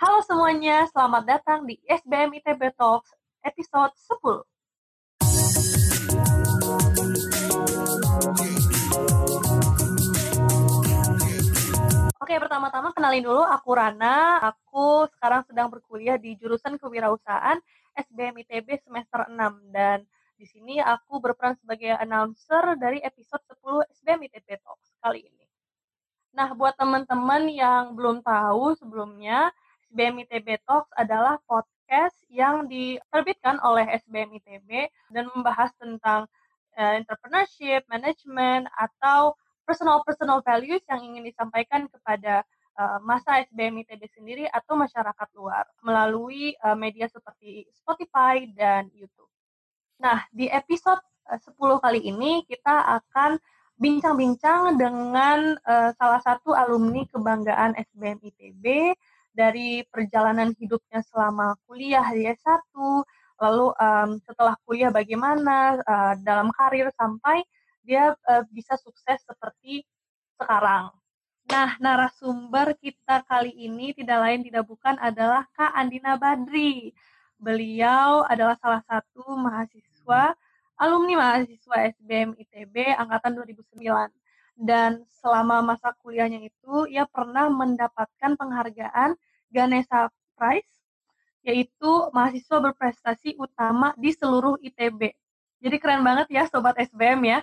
Halo semuanya, selamat datang di SBM ITB Talks episode 10. Oke, pertama-tama kenalin dulu aku Rana. Aku sekarang sedang berkuliah di jurusan kewirausahaan SBM ITB semester 6 dan di sini aku berperan sebagai announcer dari episode 10 SBM ITB Talks kali ini. Nah, buat teman-teman yang belum tahu sebelumnya, SBM ITB Talks adalah podcast yang diterbitkan oleh SBM ITB dan membahas tentang uh, entrepreneurship, management, atau personal-personal values yang ingin disampaikan kepada uh, masa SBM ITB sendiri atau masyarakat luar melalui uh, media seperti Spotify dan YouTube. Nah, di episode uh, 10 kali ini kita akan bincang-bincang dengan uh, salah satu alumni kebanggaan SBM ITB dari perjalanan hidupnya selama kuliah di S1, lalu um, setelah kuliah bagaimana uh, dalam karir sampai dia uh, bisa sukses seperti sekarang. Nah, narasumber kita kali ini tidak lain tidak bukan adalah Kak Andina Badri. Beliau adalah salah satu mahasiswa, alumni mahasiswa SBM ITB angkatan 2009. Dan selama masa kuliahnya itu, ia pernah mendapatkan penghargaan Ganesha Prize, yaitu mahasiswa berprestasi utama di seluruh ITB. Jadi keren banget ya Sobat SBM ya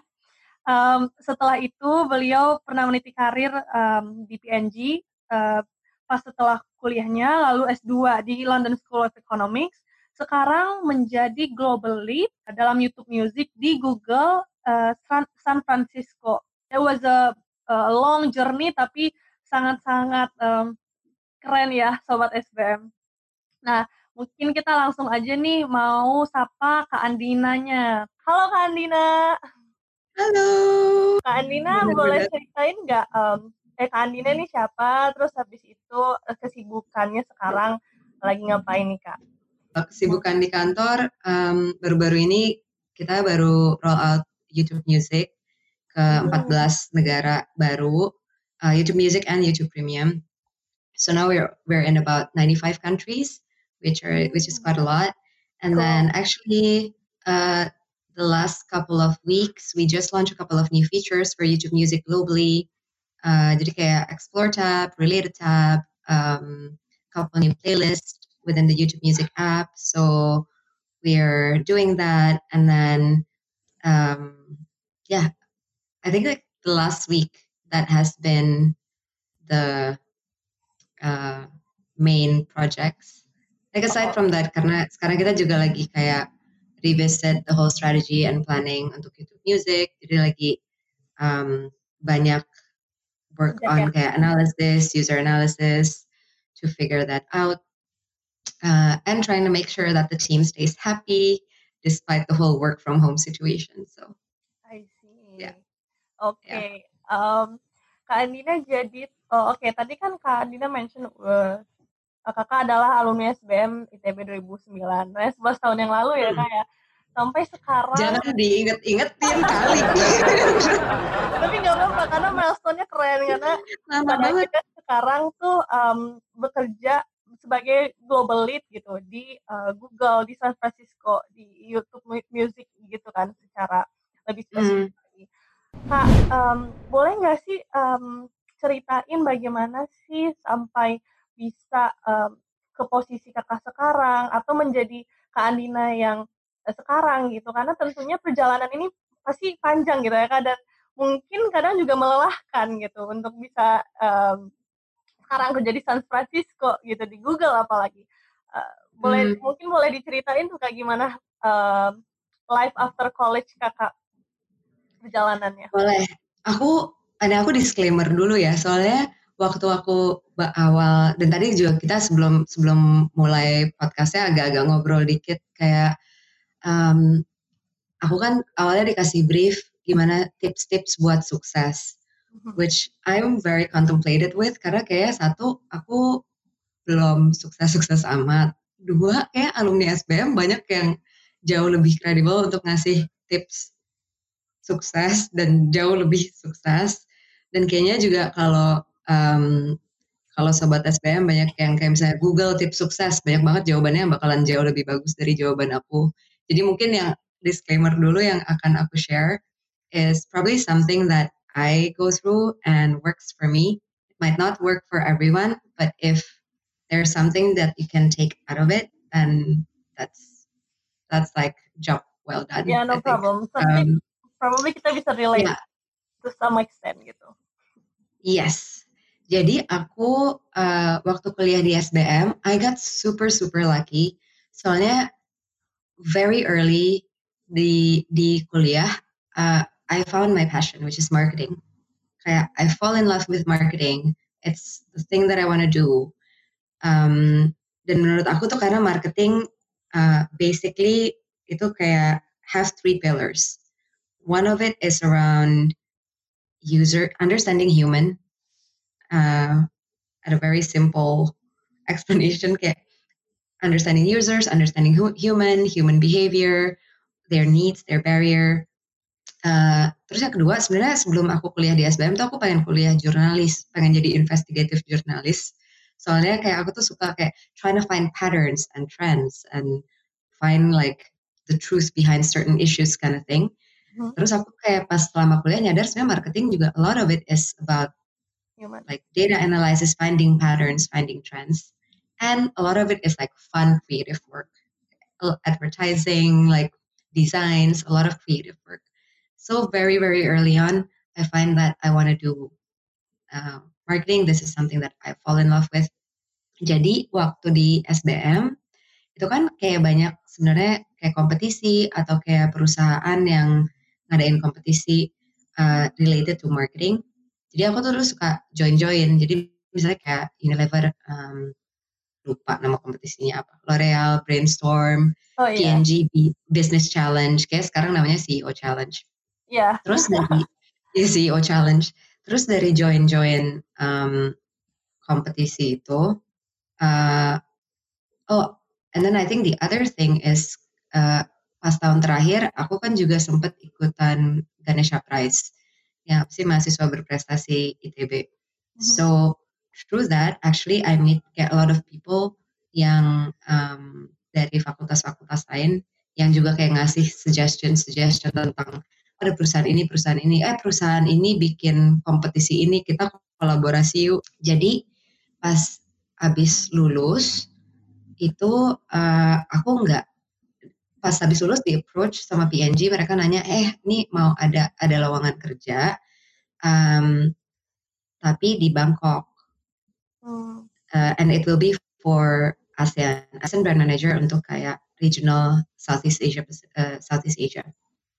um, setelah itu beliau pernah meniti karir um, di PNG uh, pas setelah kuliahnya lalu S2 di London School of Economics sekarang menjadi global lead dalam YouTube Music di Google uh, San Francisco. It was a, a long journey tapi sangat-sangat um, keren ya sobat SBM. Nah, mungkin kita langsung aja nih mau sapa Kak Andinanya. Halo Kak Andina. Halo. Kak Andina bener, boleh ceritain nggak um, eh Kak Andina ini siapa? Terus habis itu eh, kesibukannya sekarang lagi ngapain nih Kak? Kesibukan di kantor baru baru-baru ini kita baru roll out YouTube Music ke hmm. 14 negara baru uh, YouTube Music and YouTube Premium. So now we're we're in about 95 countries, which are which is quite a lot. And cool. then actually uh, the last couple of weeks, we just launched a couple of new features for YouTube Music globally. Uh, jadi kayak Explore tab, Related tab, um, couple new playlists within the YouTube Music app. So we're doing that, and then um, yeah, I think like the last week that has been the uh, main projects. Like aside from that, karena sekarang kita juga lagi kayak revisit the whole strategy and planning untuk YouTube Music. Jadi lagi um, banyak work on kayak analysis, user analysis to figure that out. Uh, and trying to make sure that the team stays happy despite the whole work from home situation. So, I see. Yeah. Oke. Okay. Yeah. Um, Kak Andina jadi, oh, oke okay. tadi kan Kak Andina mention uh, kakak adalah alumni SBM ITB 2009. Nah, 11 tahun yang lalu ya kak ya. Sampai sekarang. Jangan diinget-ingetin kali. Tapi nggak apa-apa karena milestone-nya keren karena Lama banget. kita sekarang tuh um, bekerja sebagai global lead gitu di uh, Google, di San Francisco, di YouTube Music gitu kan secara lebih spesifik. Hmm. Kak, um, boleh nggak sih um, ceritain bagaimana sih sampai bisa um, ke posisi kakak sekarang atau menjadi Kak Andina yang uh, sekarang gitu? Karena tentunya perjalanan ini pasti panjang gitu ya kak dan mungkin kadang juga melelahkan gitu untuk bisa um, sekarang kerja di San Francisco gitu di Google apalagi. Uh, boleh hmm. mungkin boleh diceritain tuh kayak gimana uh, life after college kakak perjalanannya? Boleh. Aku ada aku disclaimer dulu ya. Soalnya waktu aku awal dan tadi juga kita sebelum sebelum mulai podcastnya agak-agak ngobrol dikit kayak um, aku kan awalnya dikasih brief gimana tips-tips buat sukses mm-hmm. which I'm very contemplated with karena kayak satu aku belum sukses-sukses amat. Dua kayak alumni SBM banyak yang jauh lebih kredibel untuk ngasih tips sukses dan jauh lebih sukses dan kayaknya juga kalau um, kalau sobat SPM banyak yang kayak misalnya Google tips sukses, banyak banget jawabannya yang bakalan jauh lebih bagus dari jawaban aku. Jadi mungkin yang disclaimer dulu yang akan aku share is probably something that I go through and works for me. It might not work for everyone, but if there's something that you can take out of it, then that's that's like job well done. Yeah, no problem. Um, probably kita bisa relate yeah. to some extent gitu. Yes, jadi aku uh, waktu kuliah di SBM, I got super super lucky. Soalnya very early di di kuliah, uh, I found my passion, which is marketing. Kayak I fall in love with marketing. It's the thing that I want to do. Um, dan menurut aku tuh karena marketing uh, basically itu kayak have three pillars. One of it is around user understanding human uh, at a very simple explanation kayak understanding users, understanding human, human behavior, their needs, their barrier. Uh, terus yang kedua sebenarnya sebelum aku kuliah di SBM tuh aku pengen kuliah jurnalis, pengen jadi investigative jurnalis. Soalnya kayak aku tuh suka kayak trying to find patterns and trends and find like the truth behind certain issues kind of thing. Hmm. Terus aku kayak pas selama kuliah nyadar sebenarnya marketing juga a lot of it is about human. Like data analysis, finding patterns, finding trends. And a lot of it is like fun, creative work. Advertising, like designs, a lot of creative work. So very, very early on, I find that I want to do uh, marketing. This is something that I fall in love with. Jadi waktu di SBM itu kan kayak banyak sebenarnya kayak kompetisi atau kayak perusahaan yang ngadain kompetisi uh, related to marketing jadi aku tuh dulu suka join-join jadi misalnya kayak Unilever um, lupa nama kompetisinya apa L'Oreal Brainstorm oh, iya. P&G Business Challenge kayak sekarang namanya CEO Challenge Iya. Yeah. terus dari ya, CEO Challenge terus dari join-join um, kompetisi itu uh, oh and then I think the other thing is uh, pas tahun terakhir aku kan juga sempet ikutan Ganesha Prize ya sih mahasiswa berprestasi ITB. Mm-hmm. So through that actually I meet kayak a lot of people yang um, dari fakultas-fakultas lain yang juga kayak ngasih suggestion-suggestion tentang ada perusahaan ini, perusahaan ini, eh perusahaan ini bikin kompetisi ini, kita kolaborasi yuk. Jadi pas habis lulus itu uh, aku nggak pas habis lulus di approach sama PNG mereka nanya eh ini mau ada ada lowongan kerja um, tapi di Bangkok. Hmm. uh, and it will be for ASEAN ASEAN brand manager untuk kayak regional Southeast Asia uh, Southeast Asia.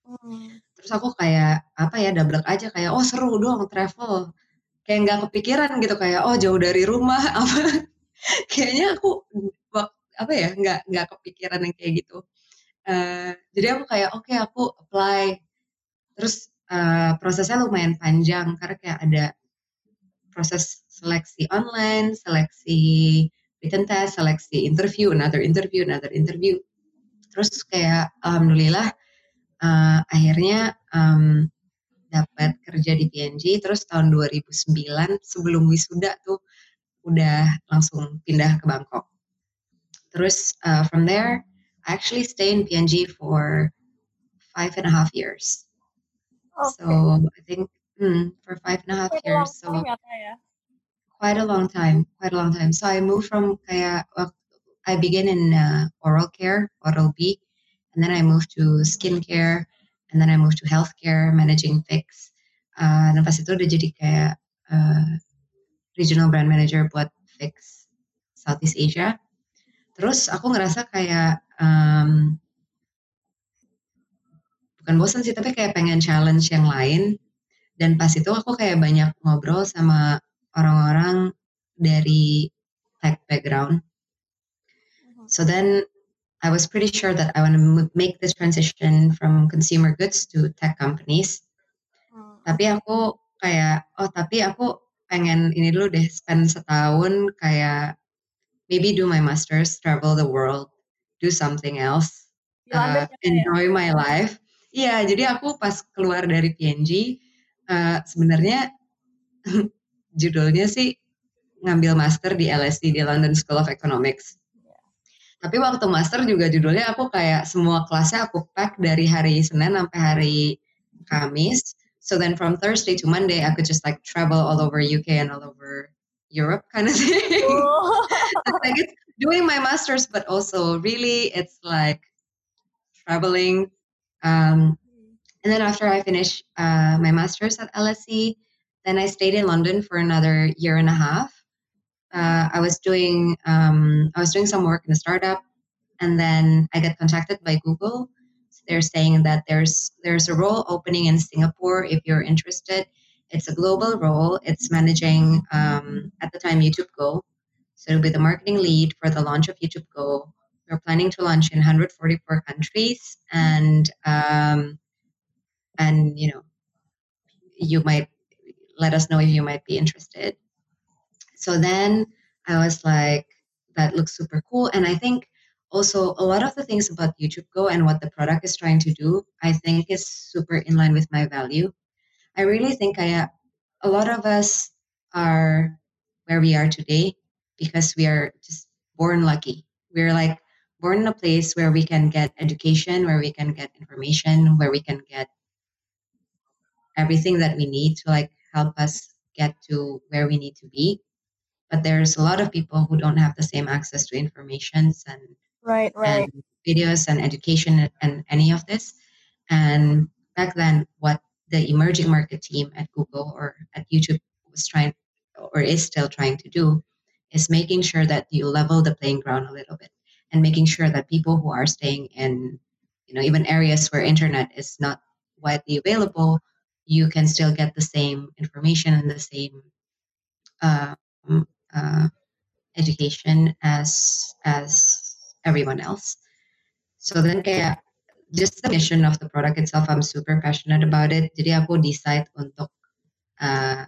Hmm. terus aku kayak apa ya double aja kayak oh seru dong travel. Kayak nggak kepikiran gitu kayak oh jauh dari rumah. Apa? Kayaknya aku apa ya nggak nggak kepikiran yang kayak gitu Uh, jadi aku kayak oke okay, aku apply terus uh, prosesnya lumayan panjang karena kayak ada proses seleksi online, seleksi written test, seleksi interview, another interview, another interview. Terus kayak alhamdulillah uh, akhirnya um, dapat kerja di PNG terus tahun 2009 sebelum wisuda tuh udah langsung pindah ke Bangkok. Terus uh, from there I actually stay in PNG for five and a half years. Okay. So I think hmm, for five and a half quite years. A so quite a long time, quite a long time. So I moved from kaya, well, I began in uh, oral care, oral B, and then I moved to skincare, and then I moved to healthcare, managing Fix. Uh, dan pas itu udah jadi kayak uh, regional brand manager buat Fix Southeast Asia. Terus aku ngerasa kayak um, bukan bosan sih tapi kayak pengen challenge yang lain. Dan pas itu aku kayak banyak ngobrol sama orang-orang dari tech background. So then I was pretty sure that I want to make this transition from consumer goods to tech companies. Hmm. tapi aku kayak oh tapi aku pengen ini dulu deh spend setahun kayak maybe do my masters, travel the world, do something else, uh, enjoy my life. Iya, jadi aku pas keluar dari PNG, uh, sebenarnya judulnya sih ngambil master di LSE di London School of Economics. Tapi waktu master juga judulnya aku kayak semua kelasnya aku pack dari hari Senin sampai hari Kamis. So then from Thursday to Monday, I could just like travel all over UK and all over Europe kind of thing. Oh. like it's doing my masters, but also really it's like traveling. Um, and then after I finished uh, my masters at LSE, then I stayed in London for another year and a half. Uh, I was doing um, I was doing some work in a startup, and then I got contacted by Google. So they're saying that there's there's a role opening in Singapore if you're interested. It's a global role. It's managing um, at the time YouTube Go. So it'll be the marketing lead for the launch of YouTube Go. We're planning to launch in 144 countries, and um, and you know, you might let us know if you might be interested. So then I was like, that looks super cool. And I think also a lot of the things about YouTube Go and what the product is trying to do, I think is super in line with my value. I really think I, uh, a lot of us are where we are today because we are just born lucky. We're like born in a place where we can get education, where we can get information, where we can get everything that we need to like help us get to where we need to be. But there's a lot of people who don't have the same access to information and right, right. and videos and education and any of this. And back then, what the emerging market team at Google or at YouTube was trying or is still trying to do is making sure that you level the playing ground a little bit and making sure that people who are staying in you know even areas where internet is not widely available you can still get the same information and the same um, uh, education as as everyone else. So then kayak just the mission of the product itself, I'm super passionate about it. Jadi aku decide untuk uh,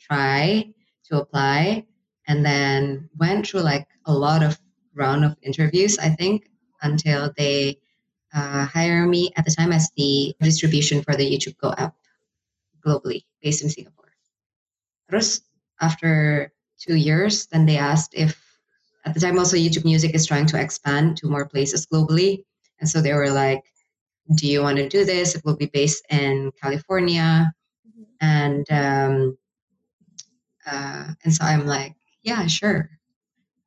try to apply, and then went through like a lot of round of interviews. I think until they uh, hire me at the time as the distribution for the YouTube Go app globally, based in Singapore. Terus after two years, then they asked if at the time also YouTube Music is trying to expand to more places globally, and so they were like, "Do you want to do this? It will be based in California," mm-hmm. and um, uh, and so I'm like, "Yeah, sure."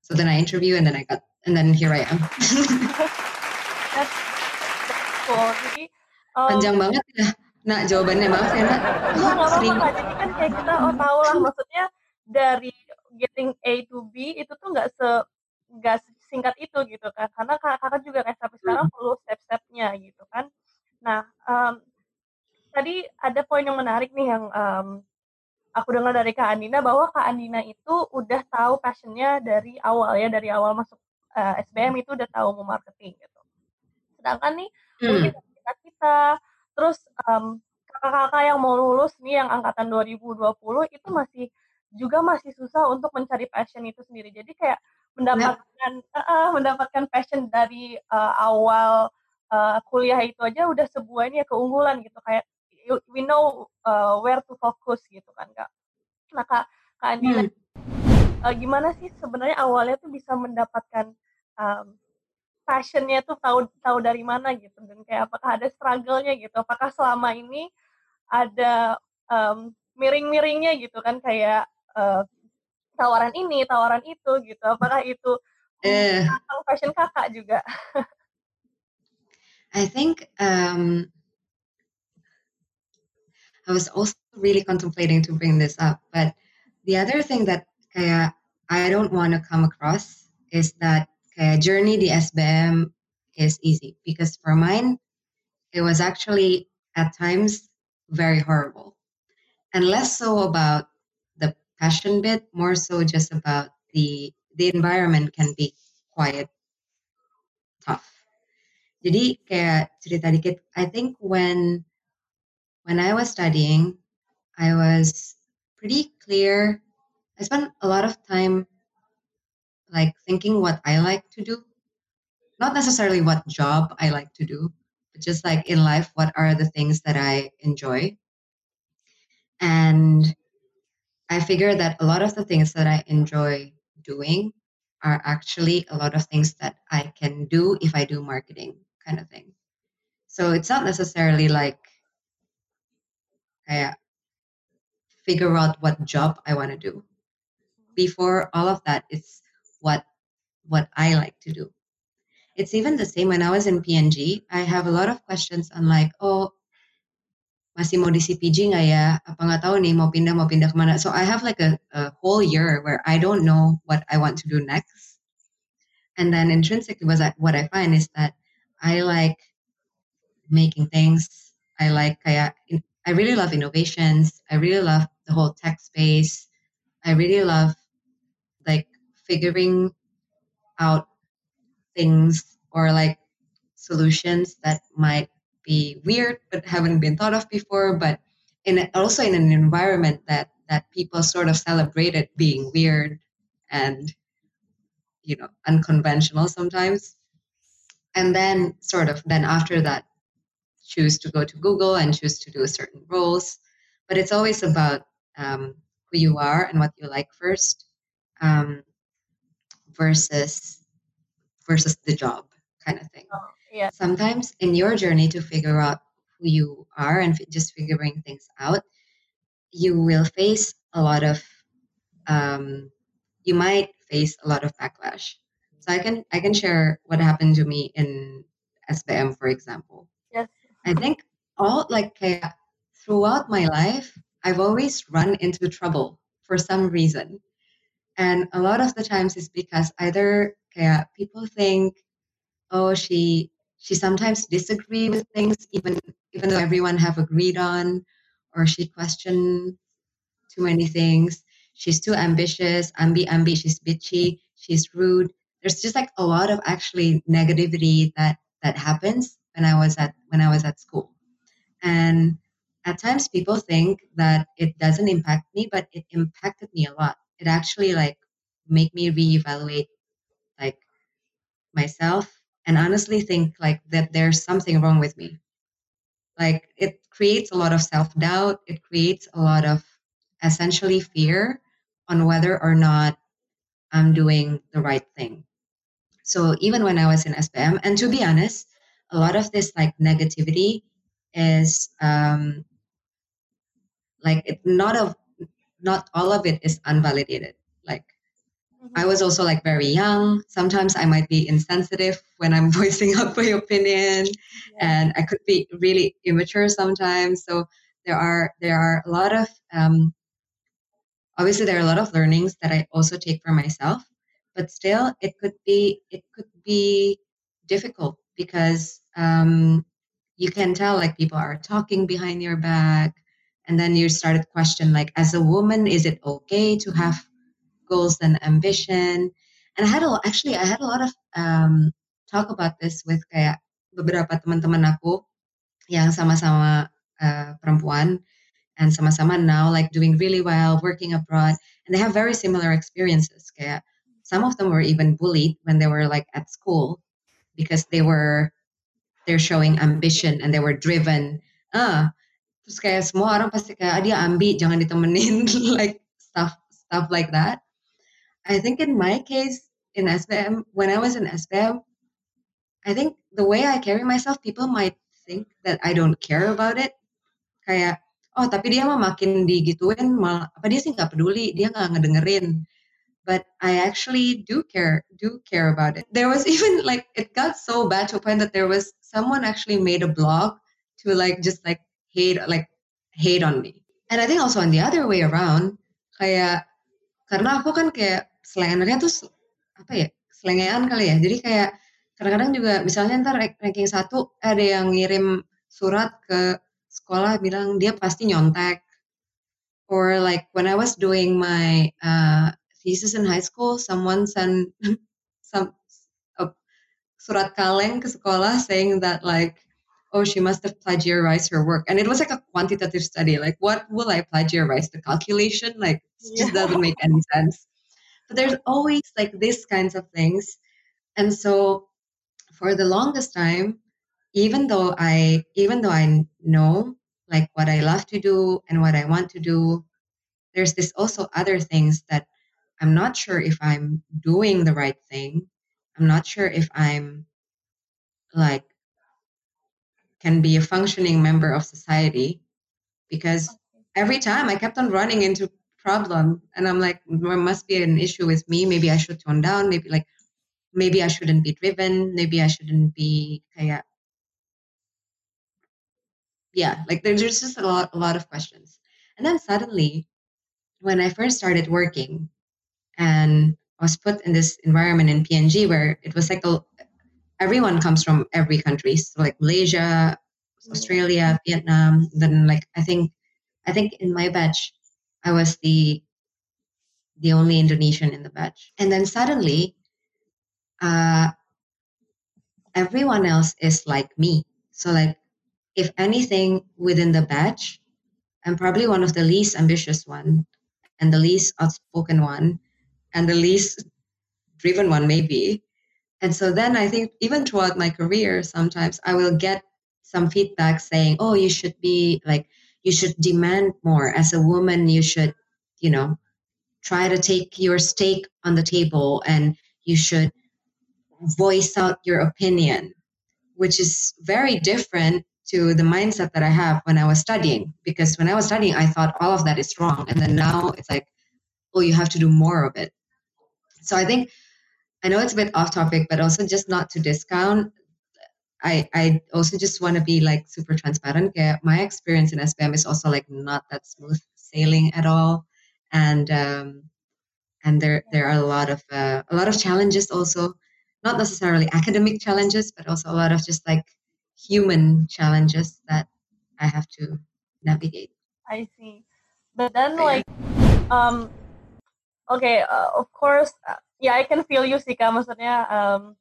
So then I interview, and then I got, and then here I am. that's, that's cool. um, Panjang banget ya. Nah, jawabannya maaf ya, Nak. Enggak, apa-apa. Jadi kan kayak kita oh tahu lah maksudnya dari getting A to B itu tuh nggak se nggak singkat itu gitu kan. Karena kakak juga kayak sampai sekarang perlu step-stepnya gitu kan. Nah, um, tadi ada poin yang menarik nih yang um, aku dengar dari Kak Andina bahwa Kak Andina itu udah tahu passionnya dari awal ya, dari awal masuk uh, eh, SBM itu udah tahu mau marketing gitu. Sedangkan nih hmm. mungkin kita kita Terus um, kakak-kakak yang mau lulus nih yang angkatan 2020 itu masih juga masih susah untuk mencari passion itu sendiri. Jadi kayak mendapatkan uh, mendapatkan passion dari uh, awal uh, kuliah itu aja udah sebuah ini ya keunggulan gitu. Kayak we know uh, where to focus gitu kan kak. Nah kak kak Andi hmm. uh, gimana sih sebenarnya awalnya tuh bisa mendapatkan um, passionnya tuh tahu tahu dari mana gitu? Dan kayak apakah ada struggle-nya gitu? Apakah selama ini ada um, miring-miringnya gitu kan? Kayak uh, tawaran ini tawaran itu gitu. Apakah itu eh. passion kakak juga? I think um, I was also really contemplating to bring this up but the other thing that kayak I don't want to come across is that kayak journey di SBM is easy because for mine it was actually at times very horrible. And less so about the passion bit more so just about the the environment can be quite tough. Jadi kayak cerita dikit I think when when I was studying I was pretty clear. I spent a lot of time like thinking what I like to do, not necessarily what job I like to do, but just like in life, what are the things that I enjoy. And I figure that a lot of the things that I enjoy doing are actually a lot of things that I can do if I do marketing kind of thing. So it's not necessarily like I uh, figure out what job I want to do. Before all of that, it's what what I like to do. It's even the same when I was in PNG. I have a lot of questions on like, oh, masih mau di CPG nggak ya? Apa nggak tahu nih mau pindah mau pindah kemana? So I have like a, a whole year where I don't know what I want to do next. And then intrinsically, was what I find is that I like making things. I like kayak I really love innovations. I really love the whole tech space. I really love like figuring out things or like solutions that might be weird but haven't been thought of before but in also in an environment that that people sort of celebrated being weird and you know unconventional sometimes. And then sort of then after that choose to go to google and choose to do certain roles. But it's always about um, who you are and what you like first um, versus versus the job kind of thing. Oh, yeah. sometimes in your journey to figure out who you are and just figuring things out you will face a lot of um, you might face a lot of backlash so i can i can share what happened to me in sbm for example Yes. i think all like throughout my life i've always run into trouble for some reason and a lot of the times it's because either kayak, people think oh she she sometimes disagree with things even even though everyone have agreed on or she question too many things. She's too ambitious ambi ambi she's bitchy she's rude. There's just like a lot of actually negativity that that happens when i was at when i was at school. And at times people think that it doesn't impact me but it impacted me a lot. It actually like make me reevaluate like myself and honestly think like that there's something wrong with me. Like it creates a lot of self-doubt. It creates a lot of essentially fear on whether or not i'm doing the right thing. So even when i was in spm and to be honest a lot of this like negativity is um like it, not of not all of it is unvalidated I was also like very young. Sometimes I might be insensitive when I'm voicing out my opinion, and I could be really immature sometimes. So there are there are a lot of um, obviously there are a lot of learnings that I also take for myself, but still it could be it could be difficult because um, you can tell like people are talking behind your back, and then you started question like as a woman is it okay to have goals and ambition. And I had a actually I had a lot of um, talk about this with kayak beberapa teman-teman aku yang sama-sama uh, perempuan and sama-sama now like doing really well, working abroad, and they have very similar experiences. Kayak some of them were even bullied when they were like at school because they were they're showing ambition and they were driven. Ah, terus kayak semua orang pasti kayak ah, dia ambi jangan ditemenin like stuff stuff like that. I think in my case in SBM, when I was in SBM, I think the way I carry myself, people might think that I don't care about it. Kayak, oh tapi dia mah makin digituin, malah apa dia sih nggak peduli, dia nggak ngedengerin. But I actually do care, do care about it. There was even like it got so bad to a point that there was someone actually made a blog to like just like hate like hate on me. And I think also on the other way around, kayak karena aku kan kayak selengernya tuh apa ya selengean kali ya. Jadi kayak kadang-kadang juga misalnya ntar rank- ranking satu ada yang ngirim surat ke sekolah bilang dia pasti nyontek. Or like when I was doing my uh, thesis in high school someone sent some a surat kaleng ke sekolah saying that like oh she must have plagiarized her work. And it was like a quantitative study like what will I plagiarize the calculation? Like it just Yeah. doesn't make any sense there's always like these kinds of things and so for the longest time even though i even though i know like what i love to do and what i want to do there's this also other things that I'm not sure if I'm doing the right thing. I'm not sure if I'm like can be a functioning member of society because every time I kept on running into problem. And I'm like there must be an issue with me. Maybe I should tone down. Maybe like maybe I shouldn't be driven. Maybe I shouldn't be kayak yeah like there's just a lot a lot of questions. And then suddenly when I first started working and I was put in this environment in PNG where it was like a, everyone comes from every country, so like Malaysia, mm-hmm. Australia, Vietnam. Then like I think I think in my batch, I was the the only Indonesian in the batch, and then suddenly, uh, everyone else is like me. So like, if anything within the batch, I'm probably one of the least ambitious one and the least outspoken one and the least driven one maybe and so then i think even throughout my career sometimes i will get some feedback saying oh you should be like you should demand more. As a woman you should you know try to take your stake on the table and you should voice out your opinion which is very different to the mindset that i have when i was studying. Because when i was studying i thought all of that is wrong. And then now it's like oh you have to do more of it. So I think I know it's a bit off topic, but also just not to discount. I I also just want to be like super transparent. Yeah, my experience in SBM is also like not that smooth sailing at all, and um, and there there are a lot of uh, a lot of challenges also, not necessarily academic challenges, but also a lot of just like human challenges that I have to navigate. I see, but then like um okay, uh, of course, uh, yeah, I can feel you sih kak. Maksudnya um,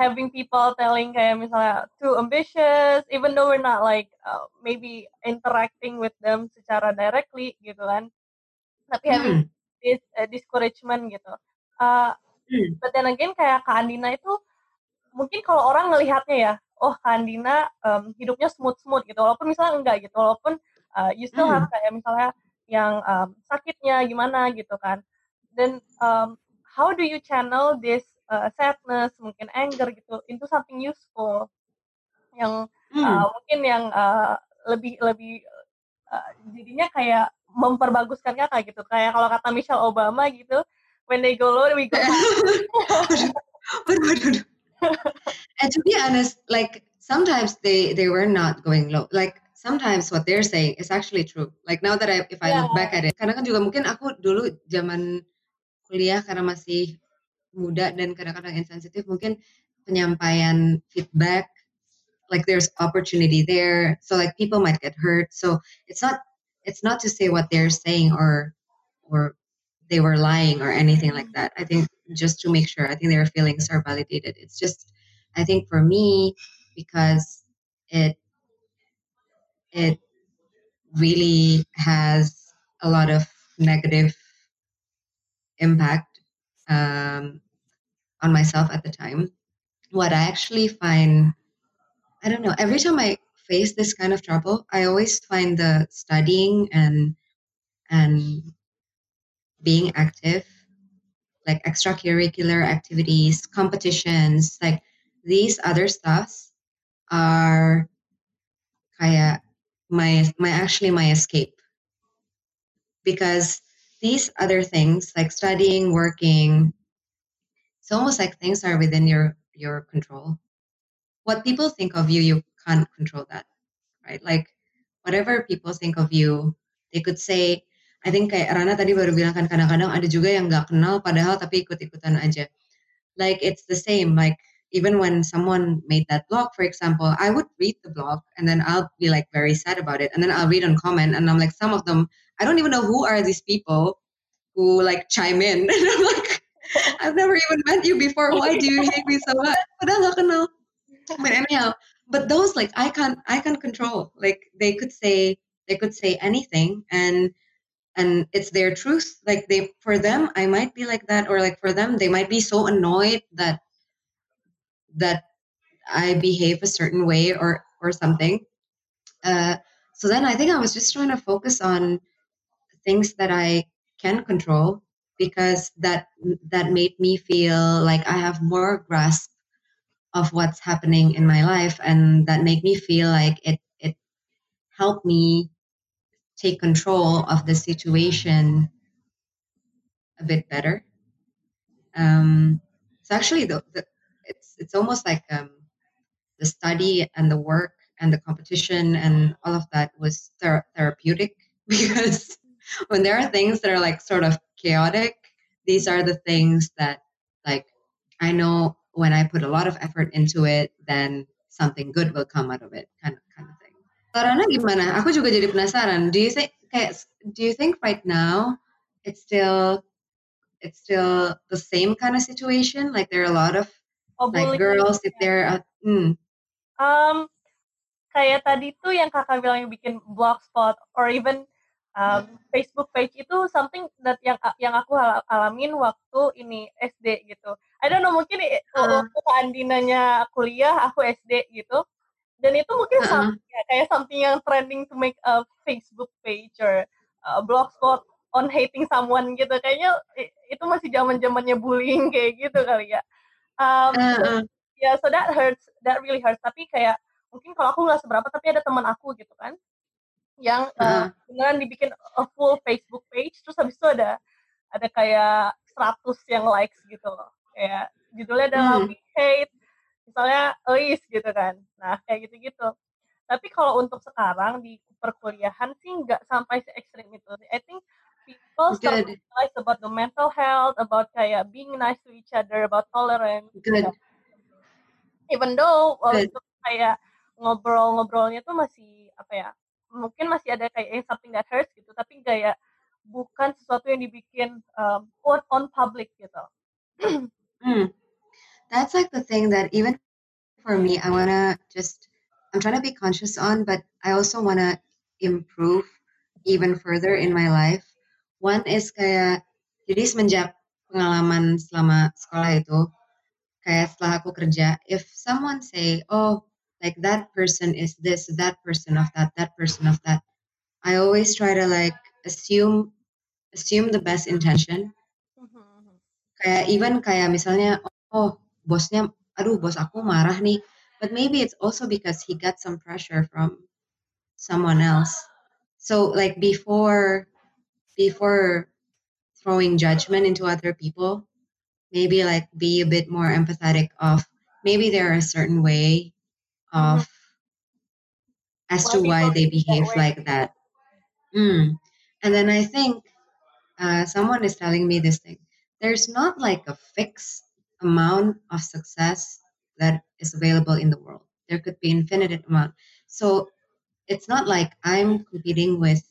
having people telling kayak misalnya too ambitious, even though we're not like uh, maybe interacting with them secara directly gitu kan, tapi hmm. having this uh, discouragement gitu. Uh, hmm. But then again kayak Kak Andina itu mungkin kalau orang ngelihatnya ya, oh Kak Andina um, hidupnya smooth smooth gitu, walaupun misalnya enggak gitu, walaupun uh, you still hmm. have kayak misalnya yang um, sakitnya gimana gitu kan then um, how do you channel this uh, sadness mungkin anger gitu into something useful. Yang hmm. uh, mungkin yang uh, lebih lebih uh, jadinya kayak memperbaguskan kata gitu. Kayak kalau kata Michelle Obama gitu when they go low we go and to be honest like sometimes they they were not going low. Like sometimes what they're saying is actually true. Like now that I if I yeah. look back at it karena kan juga mungkin aku dulu zaman kuliah karena masih muda dan kadang-kadang insensitif mungkin penyampaian feedback like there's opportunity there. So like people might get hurt. So it's not it's not to say what they're saying or or they were lying or anything like that. I think just to make sure i think their feelings are validated. It's just i think for me because it it really has a lot of negative impact um, on myself at the time. What I actually find, I don't know, every time I face this kind of trouble, I always find the studying and and being active, like extracurricular activities, competitions, like these other stuffs are kaya my my actually my escape because these other things like studying, working, it's almost like things are within your your control. What people think of you, you can't control that, right? Like whatever people think of you, they could say, I think kayak Rana tadi baru bilang kan kadang-kadang ada juga yang nggak kenal padahal tapi ikut-ikutan aja. Like it's the same. Like even when someone made that blog, for example, I would read the blog and then I'll be like very sad about it. And then I'll read and comment and I'm like, some of them I don't even know who are these people who like chime in. And I'm like, I've never even met you before. Why do you hate me so much? But But anyhow, but those like I can't I can't control. Like they could say they could say anything and and it's their truth. Like they for them I might be like that or like for them they might be so annoyed that that I behave a certain way or or something. Uh, so then I think I was just trying to focus on things that I can control because that that made me feel like I have more grasp of what's happening in my life and that made me feel like it it helped me take control of the situation a bit better. Um, so actually, the, the, it's almost like um, the study and the work and the competition and all of that was ther- therapeutic because when there are things that are like sort of chaotic, these are the things that like I know when I put a lot of effort into it, then something good will come out of it, kind of kind of thing. Karena gimana? Aku juga jadi penasaran. Do you think kayak do you think right now it's still it's still the same kind of situation? Like there are a lot of oh, like girls if they're uh, hmm. um kayak tadi tuh yang kakak bilang yang bikin blogspot or even um, Facebook page itu something that yang yang aku alamin waktu ini SD gitu. I don't know mungkin uh. waktu Andinanya kuliah aku SD gitu. Dan itu mungkin uh -uh. something, ya, kayak something yang trending to make a Facebook page or a blogspot on hating someone gitu. Kayaknya itu masih zaman-zamannya bullying kayak gitu kali ya. Um, uh -uh. Ya, yeah, so that hurts, that really hurts. Tapi kayak mungkin kalau aku nggak seberapa, tapi ada teman aku gitu kan yang uh, beneran dibikin a full Facebook page terus habis itu ada ada kayak 100 yang likes gitu loh kayak judulnya adalah hmm. we hate misalnya Eis gitu kan nah kayak gitu-gitu tapi kalau untuk sekarang di perkuliahan sih nggak sampai se ekstrim itu I think people start to realize about the mental health about kayak being nice to each other about tolerance Good. Gitu. even though waktu kayak ngobrol-ngobrolnya tuh masih apa ya mungkin masih ada kayak something that hurts gitu tapi kayak bukan sesuatu yang dibikin um, on on public gitu. hmm. That's like the thing that even for me I wanna just I'm trying to be conscious on but I also wanna improve even further in my life. One is kayak jadi semenjak pengalaman selama sekolah itu kayak setelah aku kerja if someone say oh like that person is this that person of that that person of that i always try to like assume assume the best intention. Kayak even kayak misalnya oh bosnya aduh bos aku marah nih but maybe it's also because he got some pressure from someone else. So like before before throwing judgment into other people maybe like be a bit more empathetic of maybe they're a certain way of as to why they behave like that. Mm. And then I think uh, someone is telling me this thing. There's not like a fixed amount of success that is available in the world. There could be infinite amount. So it's not like I'm competing with,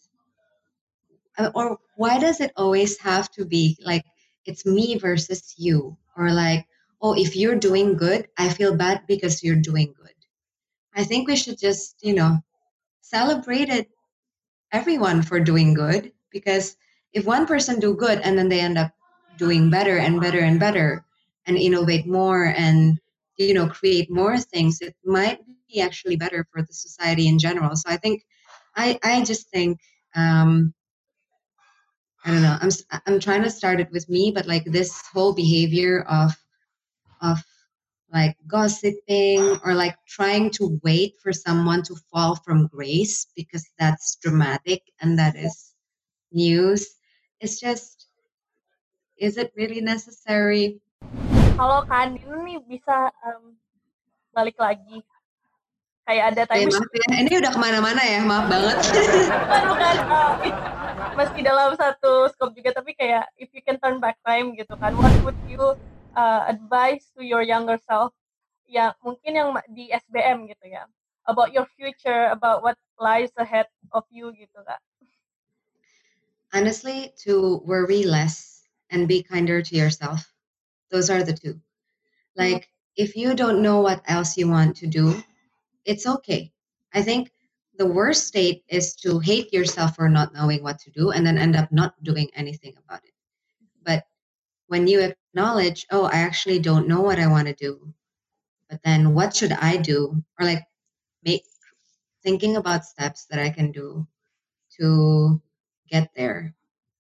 or why does it always have to be like it's me versus you, or like oh if you're doing good, I feel bad because you're doing good. I think we should just, you know, celebrate it, everyone for doing good because if one person do good and then they end up doing better and better and better and innovate more and you know create more things it might be actually better for the society in general so i think i i just think um i don't know i'm i'm trying to start it with me but like this whole behavior of of like gossiping or like trying to wait for someone to fall from grace because that's dramatic and that is news. It's just, is it really necessary? Halo Kak ini bisa um, balik lagi. Kayak ada time. Eh, maaf ya, ini udah kemana-mana ya, maaf banget. bukan, bukan. Uh, meski dalam satu scope juga, tapi kayak if you can turn back time gitu kan, what would you uh, advice to your younger self? Yang mungkin yang di SBM gitu ya. About your future about what lies ahead of you gitu kak. Honestly to worry less and be kinder to yourself those are the two. Like mm-hmm. if you don't know what else you want to do it's okay. I think the worst state is to hate yourself for not knowing what to do and then end up not doing anything about it but when you acknowledge, oh, I actually don't know what I want to do, but then what should I do? Or like make thinking about steps that I can do to get there.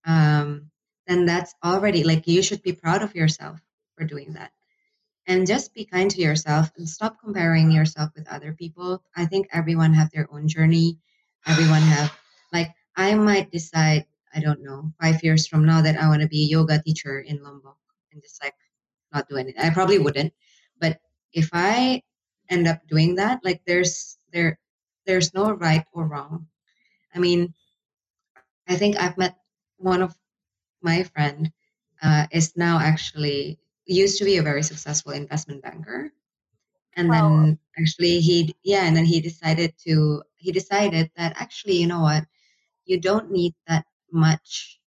um, then that's already like you should be proud of yourself for doing that and just be kind to yourself and stop comparing yourself with other people. I think everyone have their own journey. Everyone have like i might decide i don't know five years from now that i want to be a yoga teacher in lombok and just like not do anything i probably wouldn't but if i end up doing that like there's there there's no right or wrong. I mean i think i've met one of my friend uh, is now actually used to be a very successful investment banker. And wow. then actually he yeah and then he decided to he decided that actually you know what? You don't need that much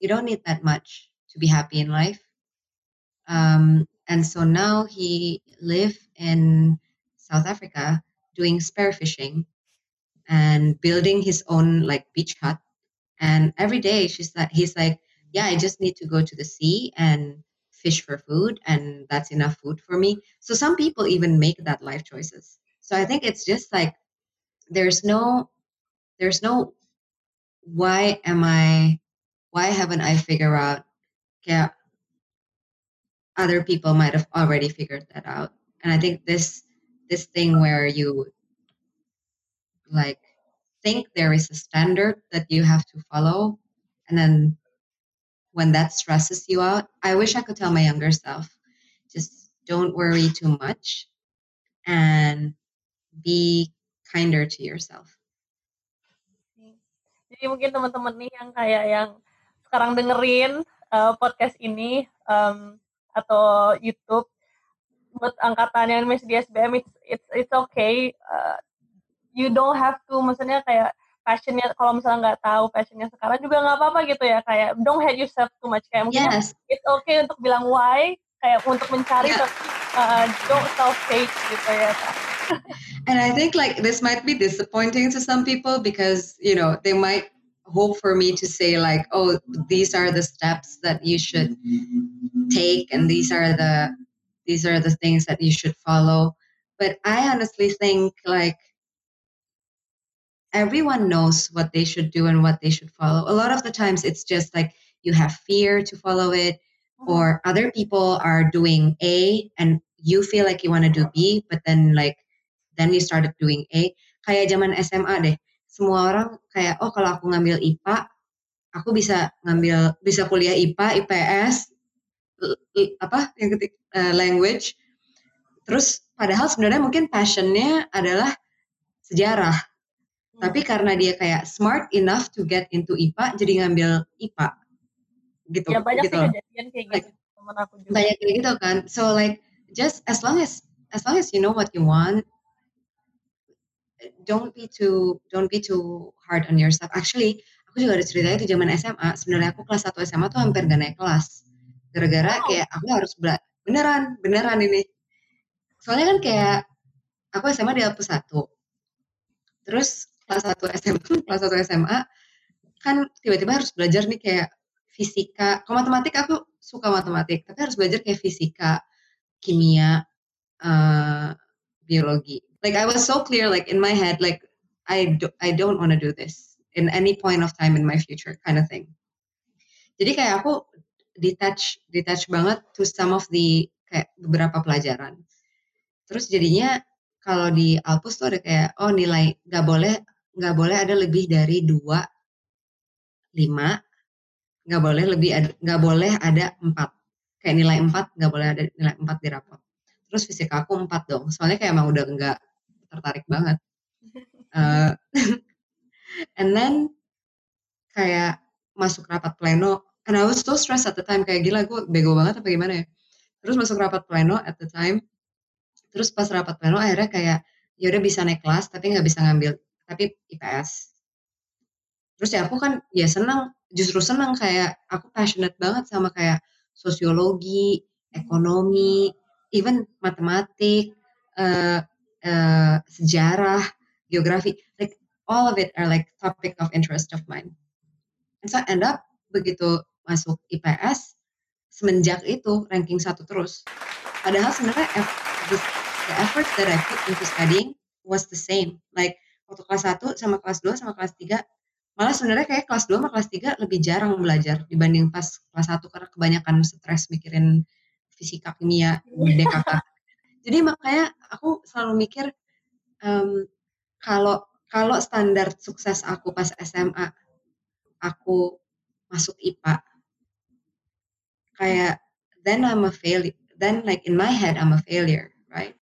you don't need that much to be happy in life. Um, and so now he live in south africa doing spear fishing and building his own like beach hut. And every day she's like he's like yeah i just need to go to the sea and fish for food and that's enough food for me. So some people even make that life choices. So i think it's just like there's no there's no why am i why haven't i figured out yeah other people might have already figured that out. And i think this this thing where you like think there is a standard that you have to follow and then when that stresses you out, I wish I could tell my younger self, just don't worry too much and be kinder to yourself. Jadi mungkin teman-teman nih yang kayak yang sekarang dengerin uh, podcast ini um, atau YouTube buat angkatan yang masih di SBM it's it's, it's okay. Uh, you don't have to maksudnya kayak passionnya kalau misalnya nggak tahu passionnya sekarang juga nggak apa-apa gitu ya kayak don't hate yourself too much kayak mungkin yes. it's okay untuk bilang why kayak untuk mencari yeah. uh, don't self hate gitu ya and I think like this might be disappointing to some people because you know they might hope for me to say like oh these are the steps that you should take and these are the these are the things that you should follow but I honestly think like everyone knows what they should do and what they should follow. A lot of the times it's just like you have fear to follow it, mm-hmm. or other people are doing A and you feel like you want to do B, but then like then you started doing A. Kayak zaman SMA deh, semua orang kayak oh kalau aku ngambil IPA, aku bisa ngambil bisa kuliah IPA, IPS, apa yang ketik uh, language. Terus padahal sebenarnya mungkin passionnya adalah sejarah tapi karena dia kayak smart enough to get into IPA, jadi ngambil IPA. Gitu. Ya banyak gitu. sih kejadian kayak gitu. Like, aku juga. Banyak kayak gitu kan. So like just as long as as long as you know what you want, don't be too don't be too hard on yourself. Actually, aku juga ada ceritanya di zaman SMA. Sebenarnya aku kelas 1 SMA tuh hampir gak naik kelas. Gara-gara wow. kayak aku harus bela beneran, beneran ini. Soalnya kan kayak aku SMA di Alpus 1. Terus kelas 1 SMA kelas 1 SMA kan tiba-tiba harus belajar nih kayak fisika. Kalau matematik aku suka matematik tapi harus belajar kayak fisika kimia uh, biologi. Like I was so clear like in my head like I do, I don't want to do this in any point of time in my future kind of thing. Jadi kayak aku detach detach banget to some of the kayak beberapa pelajaran. Terus jadinya kalau di Alpus tuh ada kayak oh nilai nggak boleh nggak boleh ada lebih dari dua lima. Nggak boleh lebih ada nggak boleh ada empat. Kayak nilai empat nggak boleh ada nilai empat di rapot. Terus fisika aku empat dong. Soalnya kayak emang udah nggak tertarik banget. Uh, and then kayak masuk rapat pleno and I was so stressed at the time kayak gila gue bego banget apa gimana ya? Terus masuk rapat pleno at the time. Terus pas rapat pleno akhirnya kayak ya udah bisa naik kelas tapi nggak bisa ngambil tapi IPS terus ya aku kan ya senang justru senang kayak aku passionate banget sama kayak sosiologi ekonomi even matematik uh, uh, sejarah geografi like all of it are like topic of interest of mine. And so I end up begitu masuk IPS semenjak itu ranking satu terus. Padahal sebenarnya the, effort that I put into studying was the same. Like waktu kelas 1 sama kelas 2 sama kelas 3 Malah sebenarnya kayak kelas 2 sama kelas 3 lebih jarang belajar dibanding pas kelas 1 karena kebanyakan stres mikirin fisika, kimia, DKK. Jadi makanya aku selalu mikir, um, kalau kalau standar sukses aku pas SMA, aku masuk IPA, kayak then I'm a failure then like in my head I'm a failure, right?